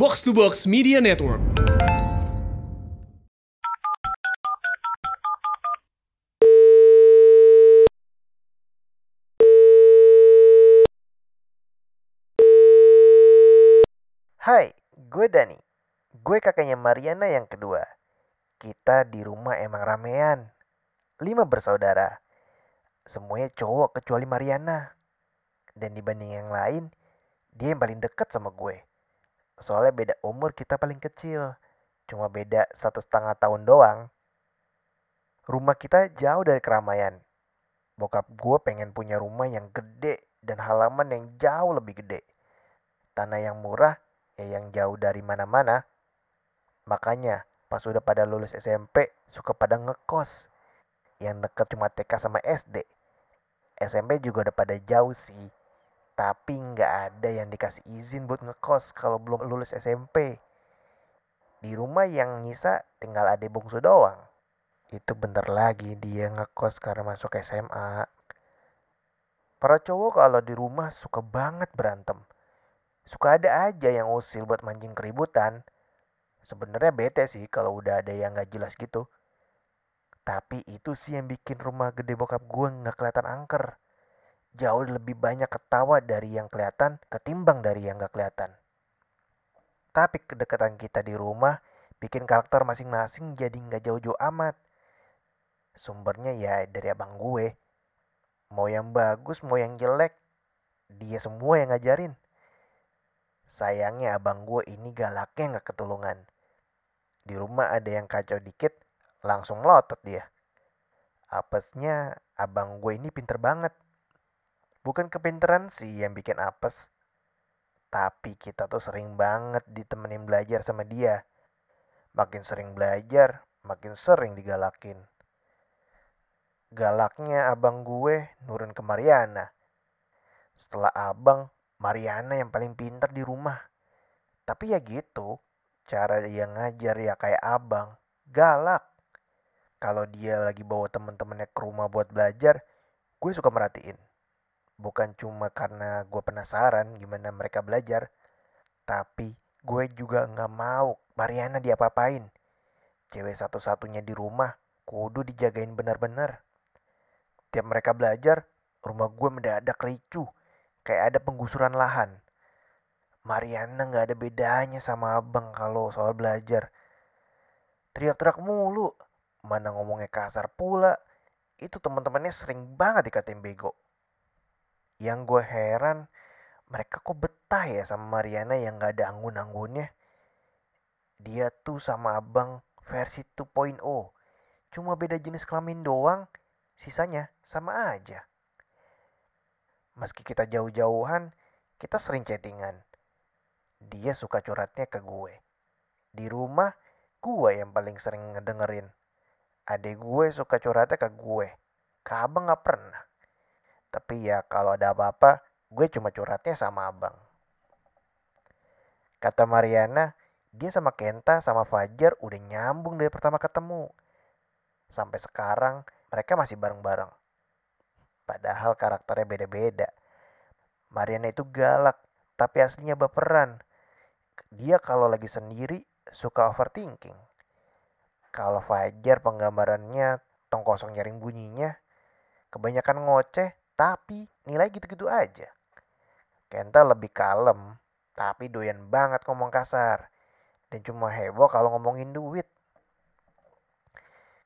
Box to Box Media Network. Hai, gue Dani. Gue kakaknya Mariana yang kedua. Kita di rumah emang ramean. Lima bersaudara. Semuanya cowok kecuali Mariana. Dan dibanding yang lain, dia yang paling dekat sama gue. Soalnya beda umur kita paling kecil. Cuma beda satu setengah tahun doang. Rumah kita jauh dari keramaian. Bokap gue pengen punya rumah yang gede dan halaman yang jauh lebih gede. Tanah yang murah ya yang jauh dari mana-mana. Makanya pas udah pada lulus SMP suka pada ngekos. Yang deket cuma TK sama SD. SMP juga udah pada jauh sih. Tapi nggak ada yang dikasih izin buat ngekos kalau belum lulus SMP. Di rumah yang nyisa tinggal adik bungsu doang. Itu bentar lagi dia ngekos karena masuk SMA. Para cowok kalau di rumah suka banget berantem suka ada aja yang usil buat mancing keributan. Sebenarnya bete sih kalau udah ada yang gak jelas gitu. Tapi itu sih yang bikin rumah gede bokap gue gak kelihatan angker. Jauh lebih banyak ketawa dari yang kelihatan ketimbang dari yang gak kelihatan. Tapi kedekatan kita di rumah bikin karakter masing-masing jadi gak jauh-jauh amat. Sumbernya ya dari abang gue. Mau yang bagus, mau yang jelek, dia semua yang ngajarin. Sayangnya abang gue ini galaknya nggak ketulungan. Di rumah ada yang kacau dikit, langsung melotot dia. Apesnya abang gue ini pinter banget. Bukan kepinteran sih yang bikin apes. Tapi kita tuh sering banget ditemenin belajar sama dia. Makin sering belajar, makin sering digalakin. Galaknya abang gue nurun ke Mariana. Setelah abang, Mariana yang paling pintar di rumah. Tapi ya gitu, cara dia ngajar ya kayak abang, galak. Kalau dia lagi bawa temen-temennya ke rumah buat belajar, gue suka merhatiin. Bukan cuma karena gue penasaran gimana mereka belajar, tapi gue juga nggak mau Mariana diapa-apain. Cewek satu-satunya di rumah, kudu dijagain benar-benar. Tiap mereka belajar, rumah gue mendadak ricuh kayak ada penggusuran lahan. Mariana nggak ada bedanya sama abang kalau soal belajar. Teriak-teriak mulu, mana ngomongnya kasar pula. Itu teman-temannya sering banget dikatain bego. Yang gue heran, mereka kok betah ya sama Mariana yang nggak ada anggun-anggunnya. Dia tuh sama abang versi 2.0. Cuma beda jenis kelamin doang, sisanya sama aja. Meski kita jauh-jauhan, kita sering chattingan. Dia suka curhatnya ke gue. Di rumah, gue yang paling sering ngedengerin. Adik gue suka curhatnya ke gue. Ke abang gak pernah. Tapi ya kalau ada apa-apa, gue cuma curhatnya sama abang. Kata Mariana, dia sama Kenta sama Fajar udah nyambung dari pertama ketemu. Sampai sekarang mereka masih bareng-bareng. Padahal karakternya beda-beda. Mariana itu galak, tapi aslinya baperan. Dia kalau lagi sendiri suka overthinking. Kalau Fajar penggambarannya tong kosong nyaring bunyinya, kebanyakan ngoceh tapi nilai gitu-gitu aja. Kenta lebih kalem, tapi doyan banget ngomong kasar. Dan cuma heboh kalau ngomongin duit.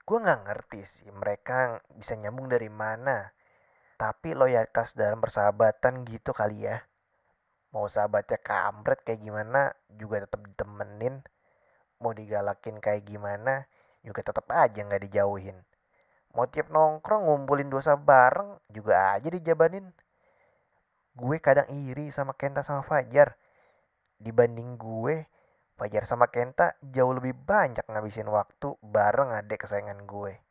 Gue gak ngerti sih mereka bisa nyambung dari mana. Tapi loyalitas dalam persahabatan gitu kali ya. Mau sahabatnya kampret kayak gimana juga tetap ditemenin. Mau digalakin kayak gimana juga tetap aja nggak dijauhin. Mau tiap nongkrong ngumpulin dosa bareng juga aja dijabanin. Gue kadang iri sama Kenta sama Fajar. Dibanding gue, Fajar sama Kenta jauh lebih banyak ngabisin waktu bareng adek kesayangan gue.